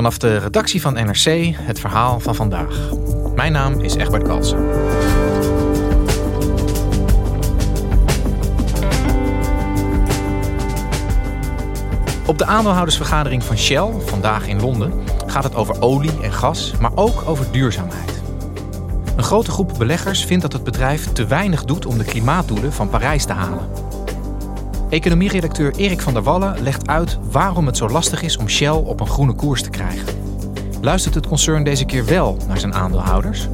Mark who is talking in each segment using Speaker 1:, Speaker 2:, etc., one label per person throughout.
Speaker 1: Vanaf de redactie van NRC het verhaal van vandaag. Mijn naam is Egbert Kalsen. Op de aandeelhoudersvergadering van Shell, vandaag in Londen, gaat het over olie en gas, maar ook over duurzaamheid. Een grote groep beleggers vindt dat het bedrijf te weinig doet om de klimaatdoelen van Parijs te halen. Economieredacteur Erik van der Wallen legt uit waarom het zo lastig is om Shell op een groene koers te krijgen. Luistert het concern deze keer wel naar zijn aandeelhouders?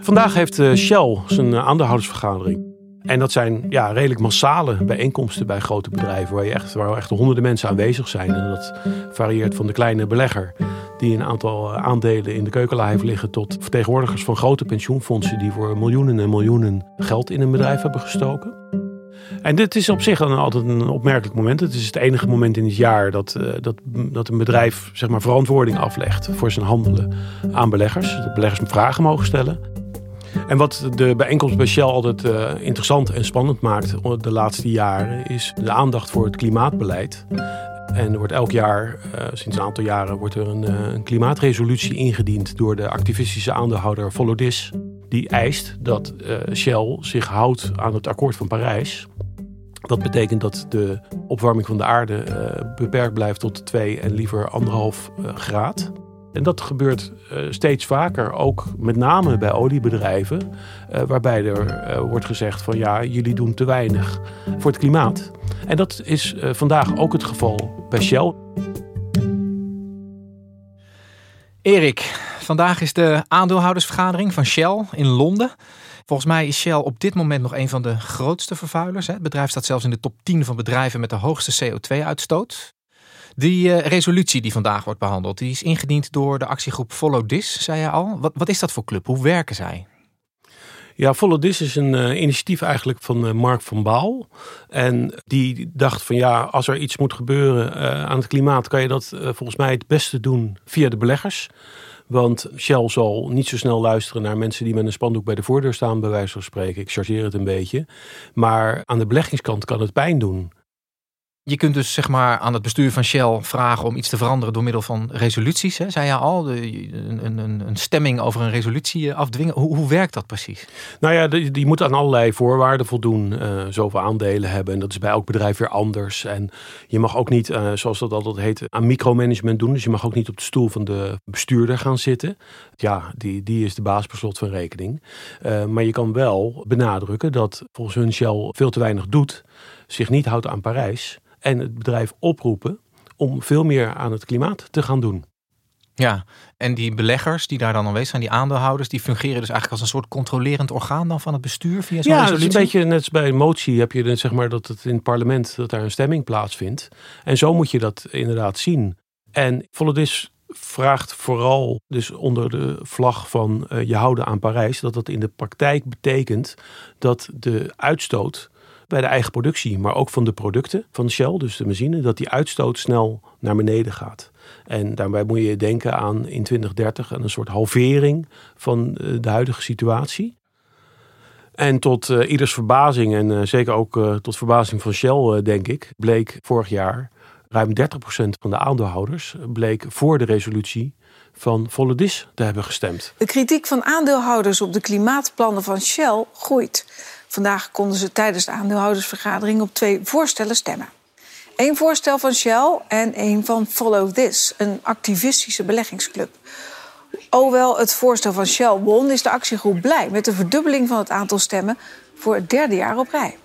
Speaker 2: Vandaag heeft eh, Shell zijn eh, aandeelhoudersvergadering. En dat zijn ja, redelijk massale bijeenkomsten bij grote bedrijven, waar, je echt, waar echt honderden mensen aanwezig zijn. En dat varieert van de kleine belegger, die een aantal eh, aandelen in de keukenla heeft liggen, tot vertegenwoordigers van grote pensioenfondsen die voor miljoenen en miljoenen geld in een bedrijf hebben gestoken. En dit is op zich dan altijd een opmerkelijk moment. Het is het enige moment in het jaar dat, dat, dat een bedrijf zeg maar, verantwoording aflegt voor zijn handelen aan beleggers. Dat beleggers vragen mogen stellen. En wat de bijeenkomst bij Shell altijd uh, interessant en spannend maakt de laatste jaren, is de aandacht voor het klimaatbeleid. En er wordt elk jaar, uh, sinds een aantal jaren, wordt er een, uh, een, klimaatresolutie ingediend door de activistische aandeelhouder Follow This. Die eist dat Shell zich houdt aan het akkoord van Parijs. Dat betekent dat de opwarming van de aarde beperkt blijft tot 2 en liever anderhalf graad. En dat gebeurt uh, steeds vaker, ook met name bij oliebedrijven, uh, waarbij er uh, wordt gezegd van ja, jullie doen te weinig voor het klimaat. En dat is vandaag ook het geval bij Shell.
Speaker 1: Erik, vandaag is de aandeelhoudersvergadering van Shell in Londen. Volgens mij is Shell op dit moment nog een van de grootste vervuilers. Het bedrijf staat zelfs in de top 10 van bedrijven met de hoogste CO2-uitstoot. Die uh, resolutie die vandaag wordt behandeld, die is ingediend door de actiegroep Follow This, zei je al. Wat, wat is dat voor club? Hoe werken zij?
Speaker 2: Ja, Follow This is een uh, initiatief eigenlijk van uh, Mark van Baal. En die dacht van ja, als er iets moet gebeuren aan het klimaat, kan je dat volgens mij het beste doen via de beleggers. Want Shell zal niet zo snel luisteren naar mensen die met een spandoek bij de voordeur staan, bij wijze van spreken. Ik chargeer het een beetje. Maar aan de beleggingskant kan het pijn doen.
Speaker 1: Je kunt dus zeg maar aan het bestuur van Shell vragen om iets te veranderen door middel van resoluties. Hè? Zei je al, een, een, een, stemming over een resolutie afdwingen. Hoe, hoe werkt dat precies?
Speaker 2: Nou ja, die, die moet aan allerlei voorwaarden voldoen. Uh, zoveel aandelen hebben. En dat is bij elk bedrijf weer anders. En je mag ook niet, uh, zoals dat altijd heet, aan micromanagement doen. Dus je mag ook niet op de stoel van de bestuurder gaan zitten. Ja, die, die is de baas per slot van rekening. Maar je kan wel benadrukken dat volgens hun Shell veel te weinig doet. Zich niet houdt aan Parijs en het bedrijf oproepen om veel meer aan het klimaat te gaan doen.
Speaker 1: Ja, en die beleggers die daar dan aanwezig zijn, die aandeelhouders, die fungeren dus eigenlijk als een soort controlerend orgaan dan van het bestuur via zo'n
Speaker 2: Ja,
Speaker 1: resolutie?
Speaker 2: een beetje net als bij een motie heb je zeg maar dat het in het parlement dat daar een stemming plaatsvindt. En zo moet je dat inderdaad zien. En Volodis vraagt vooral dus onder de vlag van uh, je houden aan Parijs, dat dat in de praktijk betekent dat de uitstoot bij de eigen productie, maar ook van de producten van Shell, dus de machine, dat die uitstoot snel naar beneden gaat. En daarbij moet je denken aan in 2030 een soort halvering van de huidige situatie. En tot uh, ieders verbazing, en uh, zeker ook tot verbazing van Shell, denk ik, bleek vorig jaar ruim 30% van de aandeelhouders bleek voor de resolutie van Volodis te hebben gestemd.
Speaker 3: De kritiek van aandeelhouders op de klimaatplannen van Shell groeit. Vandaag konden ze tijdens de aandeelhoudersvergadering op twee voorstellen stemmen. Eén voorstel van Shell en één van Follow This, een activistische beleggingsclub. Hoewel het voorstel van Shell won, is de actiegroep blij met de verdubbeling van het aantal stemmen voor het derde jaar op rij.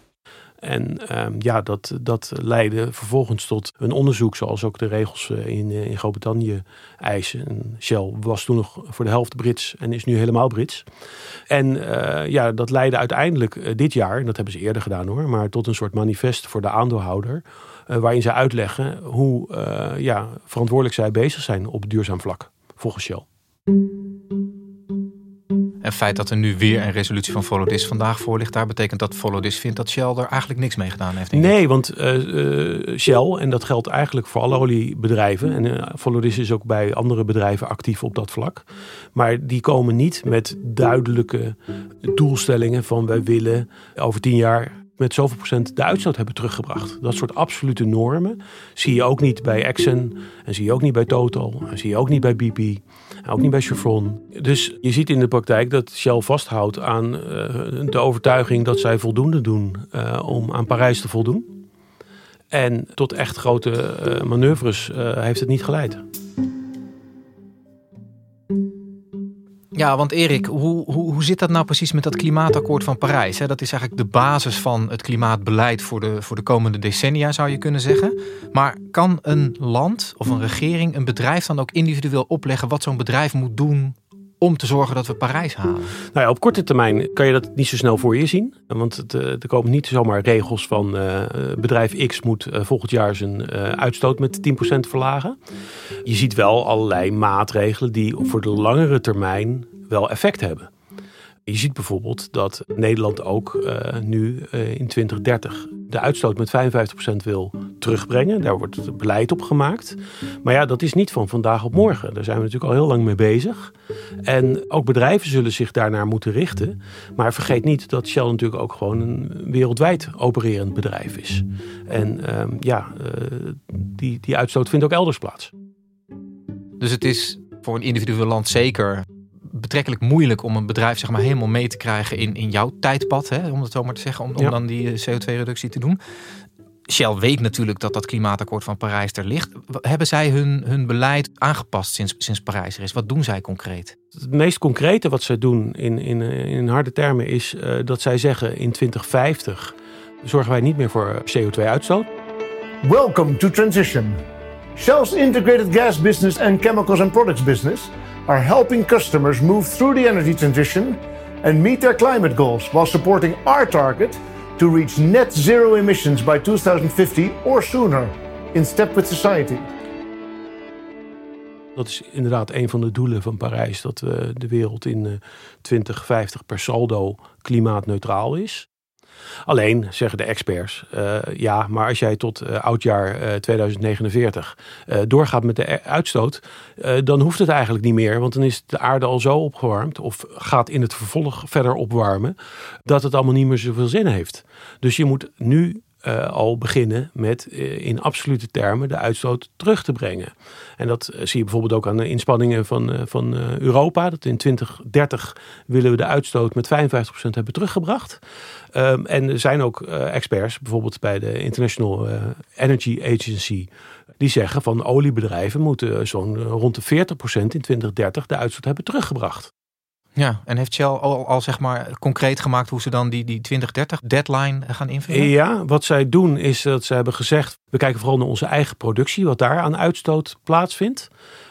Speaker 2: En ehm, ja, dat, dat leidde vervolgens tot een onderzoek, zoals ook de regels eh, in, eh, in Groot-Brittannië eisen. En Shell was toen nog voor de helft Brits en is nu helemaal Brits. En uh, ja, dat leidde uiteindelijk dit jaar, en dat hebben ze eerder gedaan hoor, maar tot een soort manifest voor de aandeelhouder. waarin ze uitleggen hoe ja, verantwoordelijk zij bezig zijn op duurzaam vlak, volgens Shell.
Speaker 1: En het feit dat er nu weer een resolutie van Volodis vandaag voor ligt, daar betekent dat Volodis vindt dat Shell er eigenlijk niks mee gedaan heeft.
Speaker 2: Nee, want uh, Shell, en dat geldt eigenlijk voor alle oliebedrijven, en uh, Volodis is ook bij andere bedrijven actief op dat vlak, maar die komen niet met duidelijke doelstellingen van wij willen over tien jaar met zoveel procent de uitstoot hebben teruggebracht. Dat soort absolute normen zie je ook niet bij Exxon en zie je ook niet bij Total en zie je ook niet bij BP en ook niet bij Chevron. Dus je ziet in de praktijk dat Shell vasthoudt aan uh, de overtuiging dat zij voldoende doen uh, om aan Parijs te voldoen. En tot echt grote uh, manoeuvres heeft het niet geleid.
Speaker 1: Ja, want Erik, hoe, hoe, hoe zit dat nou precies met dat klimaatakkoord van Parijs? Dat is eigenlijk de basis van het klimaatbeleid voor de, voor de komende decennia, zou je kunnen zeggen. Maar kan een land of een regering, een bedrijf dan ook individueel opleggen wat zo'n bedrijf moet doen om te zorgen dat we Parijs halen?
Speaker 2: Nou ja, op korte termijn kan je dat niet zo snel voor je zien. Want het, eh, er komen niet zomaar regels van uh, bedrijf X moet uh, volgend jaar zijn uitstoot met 10% verlagen. Je ziet wel allerlei maatregelen die voor de langere termijn wel effect hebben. Je ziet bijvoorbeeld dat Nederland ook uh, nu uh, in 2030 de uitstoot met 55% wil terugbrengen. Daar wordt beleid op gemaakt. Maar ja, dat is niet van vandaag op morgen. Daar zijn we natuurlijk al heel lang mee bezig. En ook bedrijven zullen zich daarnaar moeten richten. Maar vergeet niet dat Shell natuurlijk ook gewoon een wereldwijd opererend bedrijf is. En uh, ja, uh, die, die uitstoot vindt ook elders plaats.
Speaker 1: Dus het is voor een individueel land zeker betrekkelijk moeilijk om een bedrijf zeg maar, helemaal mee te krijgen in, in jouw tijdpad, hè, om het zo maar te zeggen, om, om dan die eh, CO2-reductie te doen. Shell weet natuurlijk dat dat klimaatakkoord van Parijs er ligt. Hebben zij hun, hun beleid aangepast sinds, sinds Parijs er is? Wat doen zij concreet?
Speaker 2: Het meest concrete wat zij doen in, in, in harde termen is uh, dat zij zeggen in 2050 zorgen wij niet meer voor CO2-uitstoot.
Speaker 4: Welcome to Transition. Shell's integrated gas business and chemicals and products business are helping customers move through the energy transition and meet their climate goals while supporting our target to reach net zero emissions by 2050 or sooner, in step with society.
Speaker 2: Dat is inderdaad een van de doelen van Parijs: dat we de wereld in eh, 2050 per saldo klimaatneutraal is. Alleen zeggen de experts, uh, ja, maar als jij tot uh, oudjaar uh, 2049 doorgaat met de uitstoot, dan hoeft het eigenlijk niet meer, want dan is de aarde al zo opgewarmd of gaat in het vervolg verder opwarmen, dat het allemaal niet meer zoveel zin heeft. Dus je moet nu uh, al beginnen met uh, in absolute termen de uitstoot terug te brengen. En dat uh, zie je bijvoorbeeld ook aan de inspanningen van, van Europa. Dat in 2030 willen we de uitstoot met 55% hebben teruggebracht. Um, en er zijn ook experts, bijvoorbeeld bij de International Energy Agency, die zeggen van oliebedrijven moeten zo'n rond de 40% in 2030 de uitstoot hebben teruggebracht.
Speaker 1: Ja, en heeft Shell al, al zeg maar concreet gemaakt hoe ze dan die, die 2030 deadline gaan invullen?
Speaker 2: Ja, wat zij doen is dat ze hebben gezegd, we kijken vooral naar onze eigen productie, wat daar aan uitstoot plaatsvindt.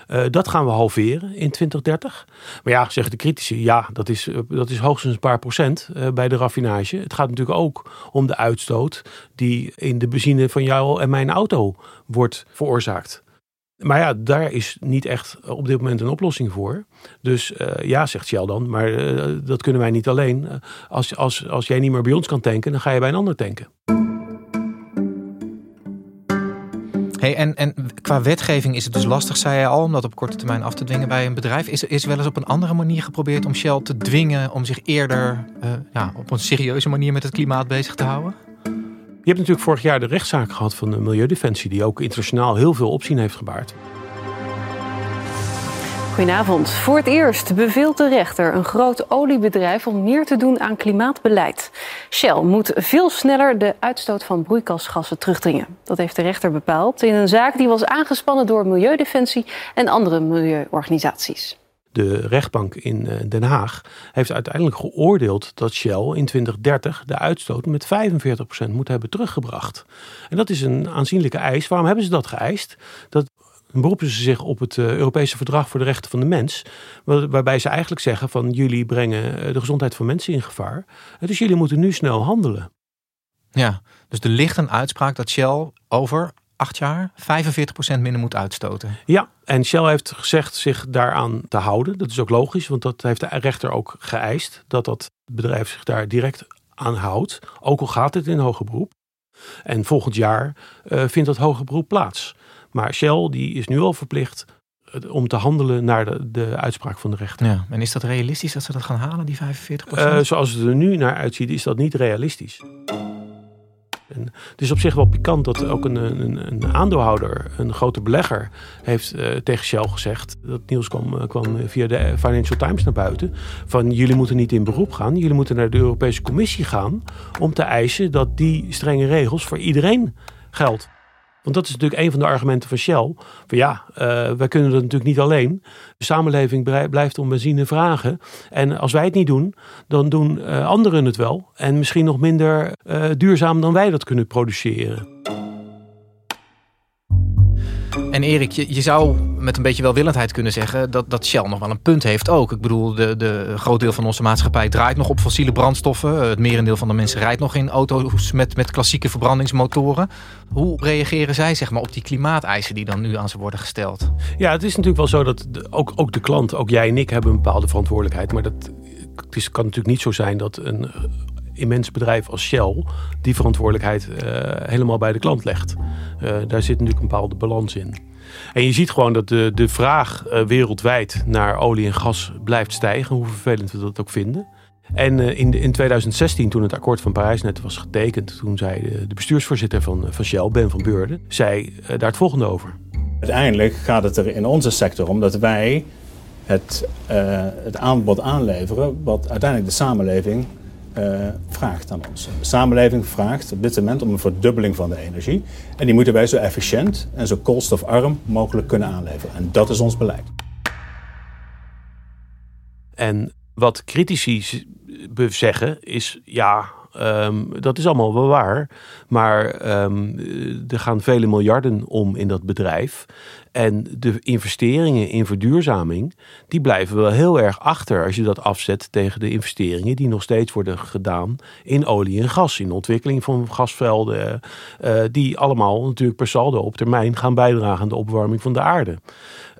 Speaker 2: Uh, dat gaan we halveren in 2030. Maar ja, zeggen de critici, ja, dat is, dat is hoogstens een paar procent bij de raffinage. Het gaat natuurlijk ook om de uitstoot die in de benzine van jou en mijn auto wordt veroorzaakt. Maar ja, daar is niet echt op dit moment een oplossing voor. Dus uh, ja, zegt Shell dan, maar uh, dat kunnen wij niet alleen. als, als, als jij niet meer bij ons kan tanken, dan ga je bij een ander tanken.
Speaker 1: Hey, en, en qua wetgeving is het dus lastig, zei je al, om dat op korte termijn af te dwingen bij een bedrijf. Is, is wel eens op een andere manier geprobeerd om Shell te dwingen om zich eerder ja, op een serieuze manier met het klimaat bezig te houden?
Speaker 2: Je hebt natuurlijk vorig jaar de rechtszaak gehad van de Milieudefensie, die ook internationaal heel veel opzien heeft gebaard.
Speaker 5: Goedenavond. Voor het eerst beveelt de rechter een groot oliebedrijf om meer te doen aan klimaatbeleid. Shell moet veel sneller de uitstoot van broeikasgassen terugdringen. Dat heeft de rechter bepaald in een zaak die was aangespannen door Milieudefensie en andere milieuorganisaties.
Speaker 2: De rechtbank in eh, Den Haag heeft uiteindelijk geoordeeld dat Shell in 2030 de uitstoot met 45% moet hebben teruggebracht. En dat is een aanzienlijke eis. Waarom hebben ze dat geëist? Dat beroepen ze zich op het eh, Europese Verdrag voor de Rechten van de Mens. Waarbij ze eigenlijk zeggen van jullie brengen eh, de gezondheid van mensen in gevaar. Dus jullie moeten nu snel handelen.
Speaker 1: Ja, dus er ligt een uitspraak dat Shell over acht jaar 45% minder moet uitstoten.
Speaker 2: Ja, en Shell heeft gezegd zich daaraan te houden. Dat is ook logisch, want dat heeft de rechter ook geëist. Dat dat bedrijf zich daar direct aan houdt. Ook al gaat het in hoger beroep. En volgend jaar uh, vindt dat hoger beroep plaats. Maar Shell die is nu al verplicht eh, om te handelen naar de, de uitspraak van de rechter.
Speaker 1: Ja, en is dat realistisch dat ze dat gaan halen, die 45%?
Speaker 2: Uh, eh, zoals het er nu naar uitziet, is dat niet realistisch. En het is op zich wel pikant dat ook een, een, een aandeelhouder, een grote belegger, heeft uh, tegen Shell gezegd. Dat nieuws kwam, kwam via de Financial Times naar buiten. Van jullie moeten niet in beroep gaan. Jullie moeten naar de Europese Commissie gaan om te eisen dat die strenge regels voor iedereen geldt. Want dat is natuurlijk een van de argumenten van Shell. Van ja, uh, wij kunnen dat natuurlijk niet alleen. De samenleving blijft om benzine vragen. En als wij het niet doen, dan doen uh, anderen het wel. En misschien nog minder uh, duurzaam dan wij dat kunnen produceren.
Speaker 1: En Erik, je, je, zou met een beetje welwillendheid kunnen zeggen dat, dat Shell nog wel een punt heeft ook. Ik bedoel, de, de groot deel van onze maatschappij draait nog op fossiele brandstoffen. Het merendeel van de mensen rijdt nog in auto's met, met klassieke verbrandingsmotoren. Hoe reageren zij zeg maar, op die klimaateisen die dan nu aan ze worden gesteld?
Speaker 2: Ja, het is natuurlijk wel zo dat ook, ook de klant, ook jij en ik hebben een bepaalde verantwoordelijkheid. Maar dat, het is, kan natuurlijk niet zo zijn dat een immens bedrijf als Shell die verantwoordelijkheid uh, helemaal bij de klant legt. Uh, daar zit natuurlijk een bepaalde balans in. En je ziet gewoon dat de, de vraag uh, wereldwijd naar olie en gas blijft stijgen, hoe vervelend we dat ook vinden. En in, in 2016, toen het akkoord van Parijs net was getekend, toen zei de, de bestuursvoorzitter van, van Shell, Ben van Beurden, zei daar het volgende over.
Speaker 6: Uiteindelijk gaat het er in onze sector om dat wij het, het aanbod aanleveren wat uiteindelijk de samenleving uh, vraagt aan ons. De samenleving vraagt op dit moment om een verdubbeling van de energie. En die moeten wij zo efficiënt en zo koolstofarm mogelijk kunnen aanleveren. En dat is ons beleid.
Speaker 2: En wat critici zeggen is, ja, um, dat is allemaal wel waar. Maar um, er gaan vele miljarden om in dat bedrijf. En de investeringen in verduurzaming, die blijven wel heel erg achter als je dat afzet tegen de investeringen die nog steeds worden gedaan in olie en gas. In de ontwikkeling van gasvelden, uh, die allemaal natuurlijk per saldo op termijn gaan bijdragen aan de opwarming van de aarde.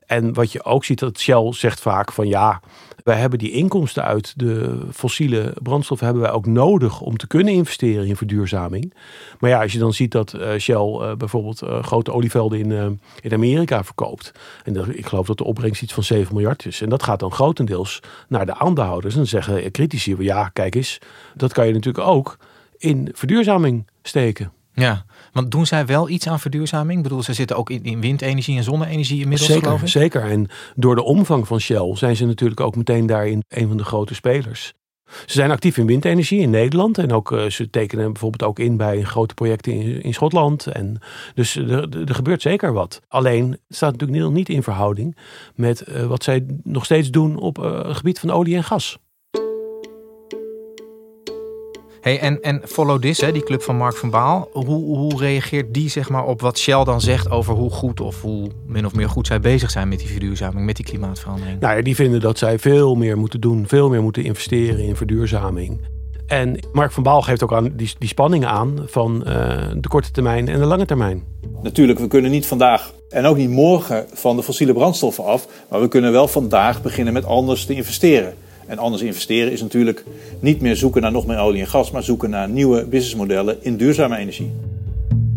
Speaker 2: En wat je ook ziet, dat Shell zegt vaak van ja, wij hebben die inkomsten uit de fossiele brandstoffen hebben wij ook nodig om te kunnen investeren in verduurzaming. Maar ja, als je dan ziet dat uh, Shell uh, bijvoorbeeld uh, grote olievelden in, in Amerika verkoopt. En ik geloof dat de opbrengst iets van 7 miljard is. En dat gaat dan grotendeels naar de aandeelhouders. En dan zeggen critici, ja, kijk eens, dat kan je natuurlijk ook in verduurzaming steken.
Speaker 1: Ja, want doen zij wel iets aan verduurzaming? Ik bedoel, ze zitten ook in, in windenergie en zonne-energie inmiddels,
Speaker 2: zeker,
Speaker 1: geloof ik?
Speaker 2: Zeker, en door de omvang van Shell zijn ze natuurlijk ook meteen daarin een van de grote spelers. Ze zijn actief in windenergie in Nederland. En ook, uh, ze tekenen bijvoorbeeld ook in bij grote projecten in, in Schotland. En dus er, er, gebeurt zeker wat. Alleen het staat natuurlijk niet in verhouding met uh, wat zij nog steeds doen op uh, het gebied van olie en gas.
Speaker 1: Hey, en, en Follow This, hè, die club van Mark van Baal. Hoe, hoe reageert die zeg maar, op wat Shell dan zegt over hoe goed of hoe min of meer goed zij bezig zijn met die verduurzaming, met die klimaatverandering?
Speaker 2: Nou ja, die vinden dat zij veel meer moeten doen, veel meer moeten investeren in verduurzaming. En Mark van Baal geeft ook aan die, die spanning aan van uh, de korte termijn en de lange termijn.
Speaker 7: Natuurlijk, we kunnen niet vandaag en ook niet morgen van de fossiele brandstoffen af. Maar we kunnen wel vandaag beginnen met anders te investeren. En anders investeren is natuurlijk niet meer zoeken naar nog meer olie en gas, maar zoeken naar nieuwe businessmodellen in duurzame energie.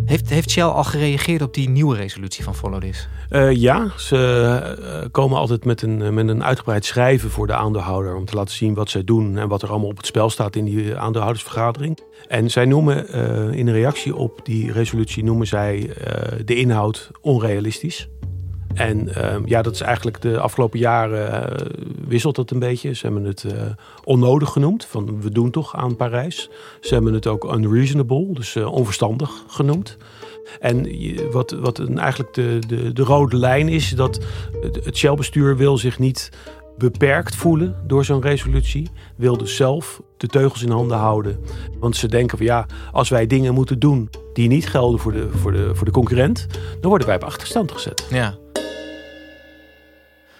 Speaker 1: Heeft, heeft Shell al gereageerd op die nieuwe resolutie van Follow This?
Speaker 2: Uh, ja, ze uh, komen altijd met een, met een uitgebreid schrijven voor de aandeelhouder. Om te laten zien wat zij doen en wat er allemaal op het spel staat in die aandeelhoudersvergadering. En zij noemen uh, in een reactie op die resolutie noemen zij de inhoud onrealistisch. En uh, ja, dat is eigenlijk de afgelopen jaren uh, wisselt dat een beetje. Ze hebben het uh, onnodig genoemd, van we doen toch aan Parijs. Ze hebben het ook unreasonable, dus onverstandig genoemd. En wat, wat eigenlijk de, de, de rode lijn is, dat het Shell-bestuur wil zich niet beperkt voelen door zo'n resolutie. Wil dus zelf de teugels in handen houden. Want ze denken van ja, als wij dingen moeten doen die niet gelden voor de, voor de, voor de concurrent, dan worden wij op achterstand gezet.
Speaker 1: Ja.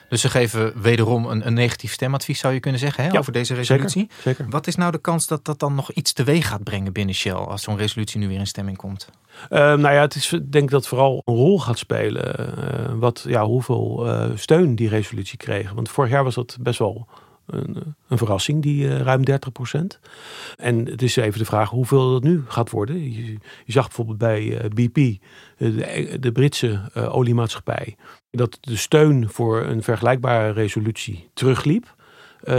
Speaker 1: Dus ze geven wederom een, een negatief stemadvies, zou je kunnen zeggen, hè, over deze resolutie.
Speaker 2: Zeker, zeker,
Speaker 1: Wat is nou de kans dat dat dan nog iets teweeg gaat brengen binnen Shell als zo'n resolutie nu weer in stemming komt?
Speaker 2: Uh, nou ja, het is denk ik dat vooral een rol gaat spelen. Uh, wat, ja, hoeveel uh, steun die resolutie kreeg. Want vorig jaar was dat best wel een, een verrassing, die uh, ruim 30 procent. En het is even de vraag hoeveel dat nu gaat worden. Je, zag bijvoorbeeld bij uh, BP, de, de, Britse oliemaatschappij, dat de steun voor een vergelijkbare resolutie terugliep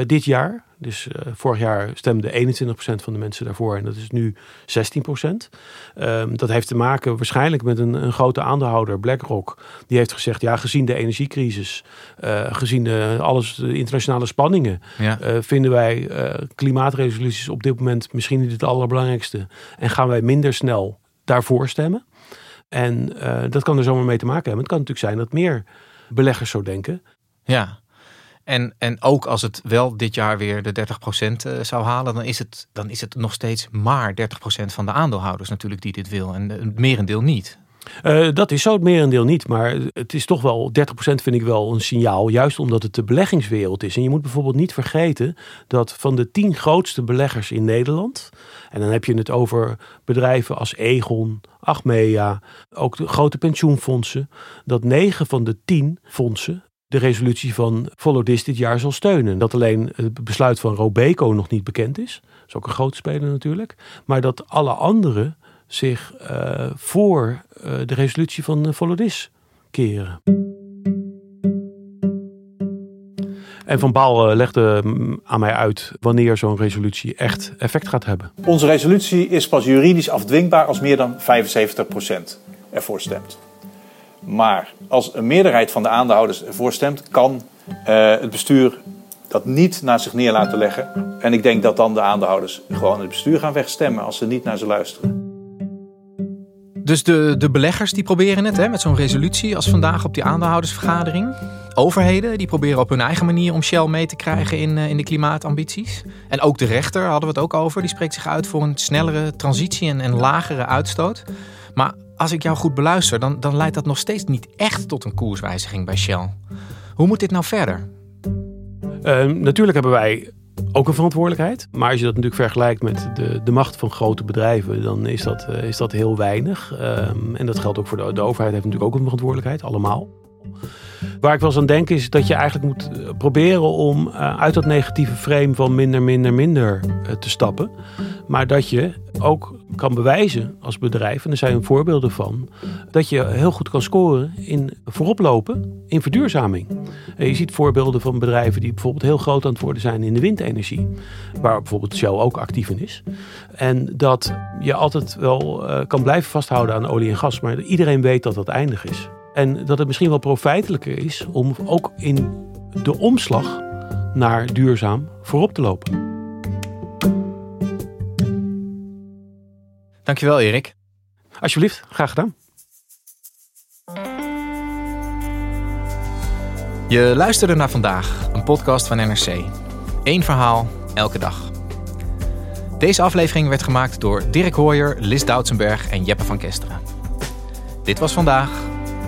Speaker 2: dit jaar. Dus uh, vorig jaar stemde 21% van de mensen daarvoor en dat is nu 16%. Um, dat heeft te maken waarschijnlijk met een, een, grote aandeelhouder, BlackRock. Die heeft gezegd, ja, gezien de energiecrisis, uh, gezien de, alles, de internationale spanningen, ja. uh, vinden wij klimaatresoluties op dit moment misschien niet het allerbelangrijkste. En gaan wij minder snel daarvoor stemmen. En dat kan er zomaar mee te maken hebben. Het kan natuurlijk zijn dat meer beleggers zo denken.
Speaker 1: Ja, en, en ook als het wel dit jaar weer de 30% eh, zou halen, dan is, het, dan is het nog steeds maar 30% van de aandeelhouders natuurlijk die dit wil. En het merendeel niet.
Speaker 2: Uh, dat is zo het merendeel niet. Maar het is toch wel, 30% vind ik wel een signaal. Juist omdat het de beleggingswereld is. En je moet bijvoorbeeld niet vergeten dat van de 10 grootste beleggers in Nederland. En dan heb je het over bedrijven als Egon, Achmea, ook de grote pensioenfondsen. Dat 9 van de 10 fondsen de resolutie van Follow This dit jaar zal steunen. Dat alleen het besluit van Robeco nog niet bekend is. Dat is ook een grote speler natuurlijk. Maar dat alle anderen zich uh, voor uh, de resolutie van Follow This keren. En Van Baal legde aan mij uit wanneer zo'n resolutie echt effect gaat hebben.
Speaker 7: Onze resolutie is pas juridisch afdwingbaar als meer dan 75% ervoor stemt. Maar als een meerderheid van de aandeelhouders ervoor stemt, kan uh, het bestuur dat niet naar zich neer laten leggen. En ik denk dat dan de aandeelhouders gewoon het bestuur gaan wegstemmen als ze niet naar ze luisteren.
Speaker 1: Dus de, de beleggers die proberen het hè, met zo'n resolutie als vandaag op die aandeelhoudersvergadering. Overheden die proberen op hun eigen manier om Shell mee te krijgen in, in de klimaatambities. En ook de rechter hadden we het ook over. Die spreekt zich uit voor een snellere transitie en, en lagere uitstoot. Maar als ik jou goed beluister, dan, dan leidt dat nog steeds niet echt tot een koerswijziging bij Shell. Hoe moet dit nou verder?
Speaker 2: Uh, natuurlijk hebben wij ook een verantwoordelijkheid. Maar als je dat natuurlijk vergelijkt met de, de macht van grote bedrijven, dan is dat, uh, is dat heel weinig. Um, en dat geldt ook voor de, de overheid, heeft natuurlijk ook een verantwoordelijkheid, allemaal. Waar ik wel eens aan denk is dat je eigenlijk moet eh, proberen om uh, uit dat negatieve frame van minder, minder, minder uh, te stappen. Maar dat je ook kan bewijzen als bedrijf, en er zijn voorbeelden van, dat je heel goed kan scoren in vooroplopen in verduurzaming. Je ziet voorbeelden van bedrijven die bijvoorbeeld heel groot aan het worden zijn in de windenergie, waar bijvoorbeeld Shell ook actief in is. En dat je altijd wel kan blijven vasthouden aan olie en gas, maar iedereen weet dat dat eindig is. En dat het misschien wel profijtelijker is om ook in de omslag naar duurzaam voorop te lopen.
Speaker 1: Dankjewel, Erik.
Speaker 2: Alsjeblieft, graag gedaan.
Speaker 1: Je luisterde naar vandaag, een podcast van NRC. Eén verhaal, elke dag. Deze aflevering werd gemaakt door Dirk Hooyer, Lis Doutsenberg en Jeppe van Kesteren. Dit was vandaag,